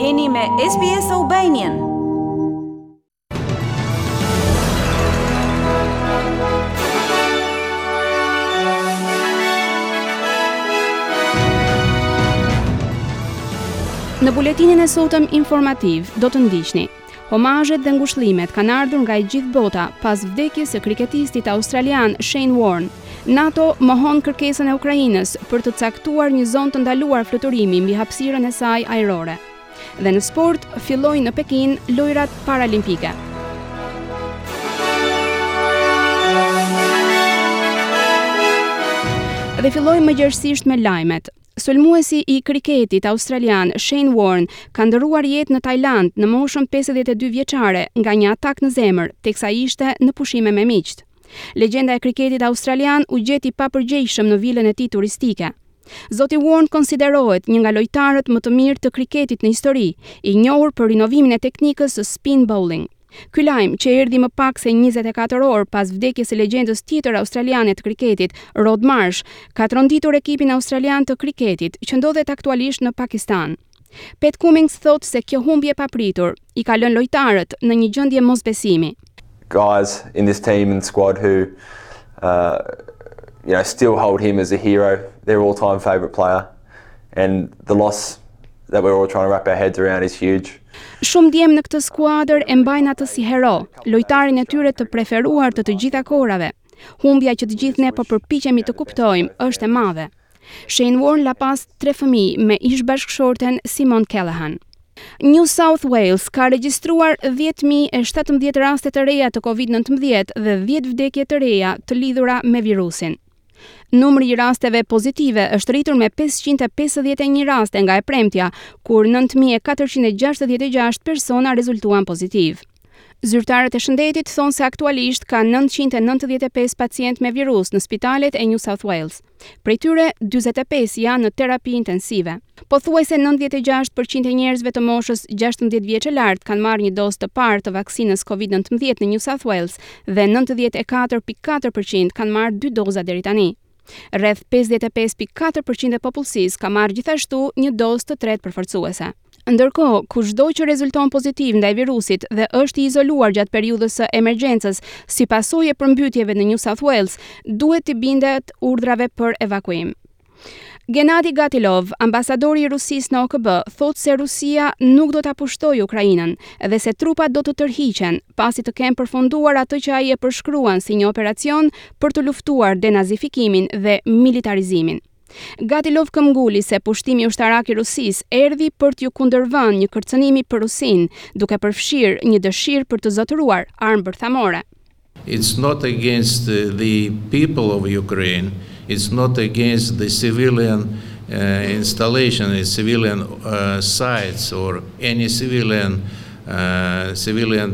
Jeni me SBS Albanian. Në buletinin e sotëm informativ do të ndiqni Homazhet dhe ngushëllimet kanë ardhur nga e gjithë bota pas vdekjes së kriketistit australian Shane Warne. NATO mohon kërkesën e Ukrainës për të caktuar një zonë të ndaluar fluturimi mbi hapësirën e saj ajrore. Dhe në sport fillojnë në Pekin lojërat paralimpike. Dhe fillojmë më gjerësisht me lajmet. Sulmuesi i kriketit australian Shane Warne ka ndërruar jetë në Tajlandë në moshën pesëdhjetë e dy vjeçare nga një atak në zemër, teksa ishte në pushime me miqtë. Legjenda e kriketit australian u gjet i papërgjegjshëm në vilën e tij turistike. Zoti Warne konsiderohet një nga lojtarët më të mirë të kriketit në histori, i njohur për rinovimin e teknikës së spin bowling. Ky lajm, që erdhi më pak se njëzet e katër orë pas vdekjes së legjendës tjetër australiane të kriketit, Rod Marsh, ka tronditur ekipin australian të kriketit, që ndodhet aktualisht në Pakistan. Pat Cummins thotë se kjo humbje e papritur, i ka lënë lojtarët në një gjendje mosbesimi. guys in this team and squad who uh, you know still hold him as a hero, their all-time favourite player. And the loss that we're all trying to wrap our heads around is huge. Shumë djem në këtë skuadër e mbajnë atë si hero, lojtarin e tyre të preferuar të të gjitha kohërave. Humbja që të gjithë ne po përpiqemi të kuptojmë është e madhe. Shane Warne la pas tre fëmijë me ish bashkëshorten Simone Callahan. New South Wales ka regjistruar 10.017 raste të reja të COVID-19 dhe 10 vdekje të reja të lidhura me virusin. Numri i rasteve pozitive është rritur me 551 raste nga e premtja, kur 9466 persona rezultuan pozitivë. Zyrtarët e shëndetit thonë se aktualisht ka 995 pacientë me virus në spitalet e New South Wales. Prej tyre, 45 janë në terapi intensive. Pothuajse nëntëdhjetë e gjashtë për qind e njerëzve të moshës gjashtëmbëdhjetë vjeç e lart kanë marrë një dozë të parë të vaksinës Covid nëntëmbëdhjetë në New South Wales dhe nëntëdhjetë e katër pikë katër për qind kanë marrë dy doza deri tani. Rreth pesëdhjetë e pesë pikë katër për qind e popullsisë ka marrë gjithashtu një dozë të tretë përforcuese. Ndërkohë, kushdo që rezulton pozitiv ndaj virusit dhe është i izoluar gjatë periudhës së emergjencës si pasojë e përmbytjeve në New South Wales, duhet t'i bindet urdhrave për evakuim. Gennadi Gatilov, ambasadori i Rusisë në OKB, thotë se Rusia nuk do ta pushtojë Ukrainën dhe se trupat do të tërhiqen pasi të kenë përfunduar atë që ai e përshkruan si një operacion për të luftuar denazifikimin dhe militarizimin. Gatilov këmbnguli se pushtimi ushtarak i Rusisë erdhi për t'iu kundërvënë një kërcënimi për Rusinë, duke përfshirë një dëshirë për të zotëruar armë bërthamore. It's not against the people of Ukraine, it's not against the civilian installation, civilian sites or any civilian civilian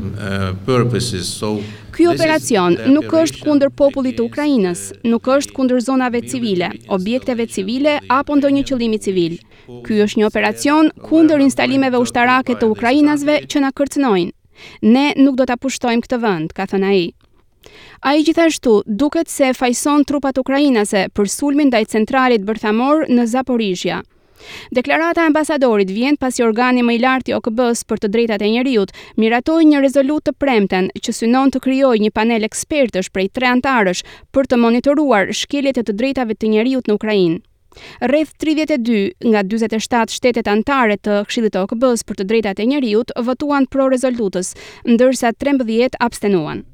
purposes, so. Ky operacion nuk është kundër popullit të Ukrainës, nuk është kundër zonave civile, objekteve civile apo ndonjë qëllimi civil. Ky është një operacion kundër instalimeve ushtarake të ukrainasve që na kërcënojnë. Ne nuk do ta pushtojmë këtë vend, ka thënë ai. Ai gjithashtu duket se fajëson trupat ukrainase për sulmin ndaj centralit bërthamor në Zaporizhia. Deklarata e ambasadorit vjen pasi organi më i lartë i OKB-së për të drejtat e njeriut miratoi një rezolutë të premten që synon të krijojë një panel ekspertësh prej tre anëtarësh për të monitoruar shkeljet e të drejtave të njeriut në Ukrainë. Rreth tridhjetë e dy nga dyzet e shtatë shtetet anëtare të Këshillit të OKB-së për të Drejtat e Njeriut votuan pro rezolutës, ndërsa trembëdhjetë abstenuan.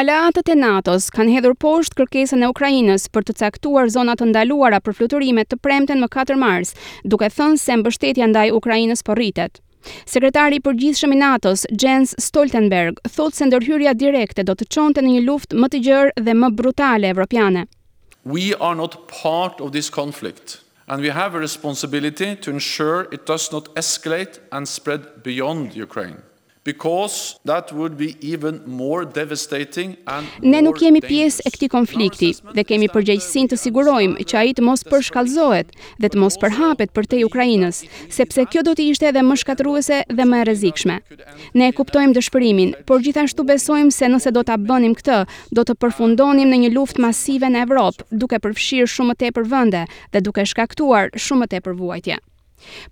Aleatët e NATO-s kanë hedhur poshtë kërkesën e Ukrainës për të caktuar zona të ndaluara për fluturime të premten më katër mars, duke thënë se mbështetja ndaj Ukrainës po rritet. Sekretari i Përgjithshëm i NATO-s, Jens Stoltenberg, thotë se ndërhyrja direkte do të çonte në një luftë më të gjerë dhe më brutale evropiane. We are not part of this conflict and we have a responsibility to ensure it does not escalate and spread beyond Ukraine. Ne nuk jemi pjesë e këtij konflikti dhe kemi përgjegjësinë të sigurojmë që ai të mos përshkallëzohet dhe të mos përhapet përtej Ukrainës, sepse kjo do të ishte edhe më shkatërruese dhe më e rrezikshme. Ne e kuptojmë dëshpërimin, por gjithashtu besojmë se nëse do ta bënim këtë, do të përfundonim në një luftë masive në Evropë, duke përfshirë shumë më tepër vende dhe duke shkaktuar shumë më tepër vuajtje.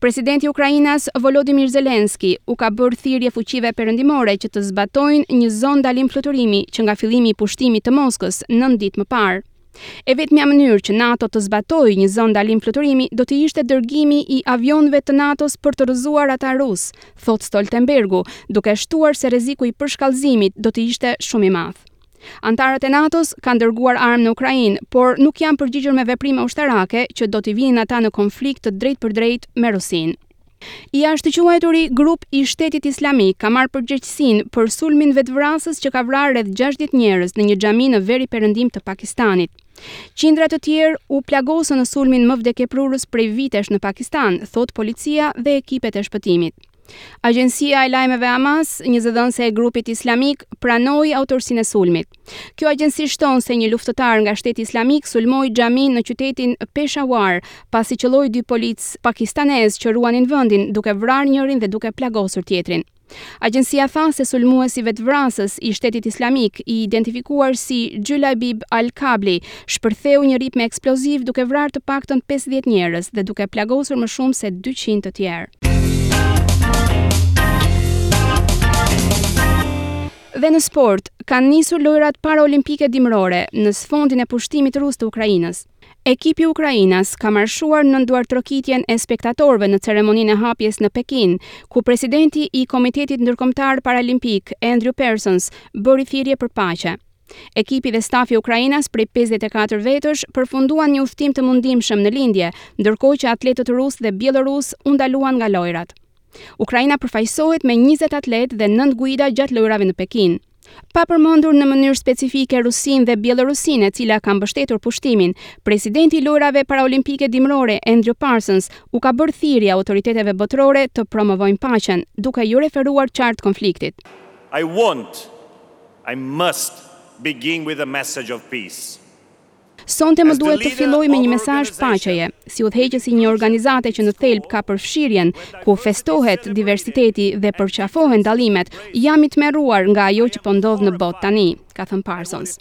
Presidenti ukrainas, Volodymyr Zelensky, u ka bërë thirrje fuqive perëndimore që të zbatojnë një zonë ndalim-fluturimi që nga fillimi i pushtimit të Moskës nëntë ditë më parë. E vetmja mënyrë që NATO të zbatojë një zonë ndalim fluturimi do të ishte dërgimi i avionëve të NATO-s për të rrëzuar ata rusë, thotë Stoltenbergu, duke shtuar se rreziku i përshkallëzimit do të ishte shumë i madh. Anëtarët e NATO-s kanë dërguar armë në Ukrainë, por nuk janë përgjigjur me veprime ushtarake që do t'i vinin ata në konflikt të drejtpërdrejtë me Rusinë. I ashtuquajturi Grup i Shtetit Islamik ka marrë përgjegjësinë për sulmin vetëvrasës që ka vrarë rreth gjashtëdhjetë njerëz në një xhami në veriperëndim të Pakistanit. Qindra të tjerë u plagosën në sulmin më vdekjeprurës prej vitesh në Pakistan, thotë policia dhe ekipet e shpëtimit. Agjencia e lajmeve Amak, një zëdhënëse e Grupit Islamik, pranoi autorësinë e sulmit. Kjo agjenci shton se një luftëtar nga Shteti Islamik sulmoi xhaminë në qytetin Peshawar, pasi qëlloi dy policë pakistanezë që ruanin vendin, duke vrarë njërin dhe duke plagosur tjetrin. Agjencia tha se sulmuesi vetëvrasës i Shtetit Islamik, i identifikuar si Julaibib al-Kabli, shpërtheu një rip me eksploziv duke vrarë të paktën pesëdhjetë njerëz dhe duke plagosur më shumë se dyqind të tjerë. Dhe në sport, kanë nisur Lojërat Paraolimpike Dimërore, në sfondin e pushtimit rus të Ukrainës. Ekipi ukrainas ka marshuar nën duartrokitjen e spektatorëve në ceremoninë e hapjes në Pekin, ku presidenti i Komitetit Ndërkombëtar Paralimpik, Andrew Parsons, bëri thirrje për paqe. Ekipi dhe stafi ukrainas prej pesëdhjetë e katër vetësh përfunduan një udhëtim të mundimshëm në lindje, ndërkohë që atletët rusë dhe bjellorusë u ndaluan nga lojërat. Ukraina përfaqësohet me njëzet atletë dhe nëntë guida gjatë lojërave në Pekin. Pa përmendur në mënyrë specifike Rusinë dhe Bjellorusinë, e cila ka mbështetur pushtimin, presidenti i Lojërave Paraolimpike Dimërore, Andrew Parsons, u ka bërë thirrje autoriteteve botërore të promovojnë paqen, duke iu referuar qartë konfliktit. I want, I must begin with a message of peace. Sonte më duhet të filloj me një mesazh paqeje. Si udhëheqës i një organizate që në thelb ka përfshirjen, ku festohet diversiteti dhe përqafohen dallimet, jam i tmerruar nga ajo që po ndodh në botë tani, ka thënë Parsons.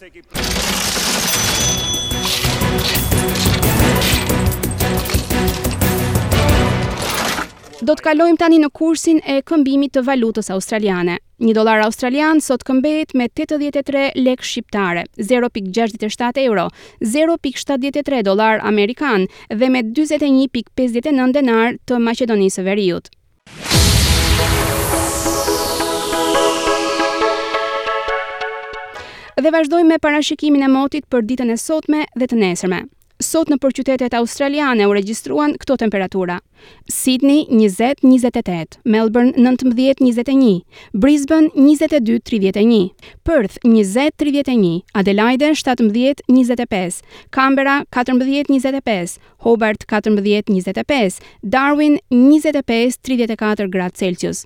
Do të kalojmë tani në kursin e këmbimit të valutës australiane. Një dollar australian sot këmbehet me 83 lek shqiptare, 0.67 euro, 0.73 dollar amerikan dhe me 41.59 denar të Maqedonisë së Veriut. Dhe vazhdojmë me parashikimin e motit për ditën e sotme dhe të nesërme. Sot nëpër qytetet australiane u regjistruan këto temperatura, Sydney, njëzet, njëzet e tetë, Melbourne, nëntëmbëdhjetë, njëzet e një, Brisbane, njëzet e dy, tridhjetë e një, Perth, njëzet, tridhjetë e një, Adelaide, shtatëmbëdhjetë, njëzet e pesë, Canberra, katërmbëdhjetë, njëzet e pesë, Hobart, katërmbëdhjetë, njëzet e pesë, Darwin, njëzet e pesë, tridhjetë e katër gradë Celsius.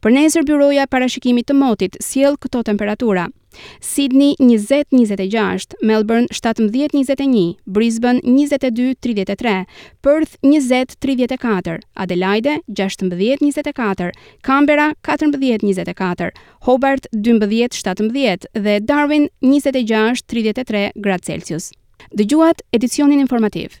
Për nesër Byroja e Parashikimit të Motit sjell këto temperatura, Sidni njëzet, njëzet e gjashtë, Melburn shtatëmbëdhjetë, njëzet e një, Brisbën njëzet e dy, tridhjetë e tre, Përth njëzet, tridhjetë e katër, Adelajde gjashtëmbëdhjetë, njëzet e katër, Kanbera katërmbëdhjetë, njëzet e katër, Hobart dymbëdhjetë, shtatëmbëdhjetë dhe Darwin njëzet e gjashtë, tridhjetë e tre gradë Celsius. Dëgjuat edicionin informativ.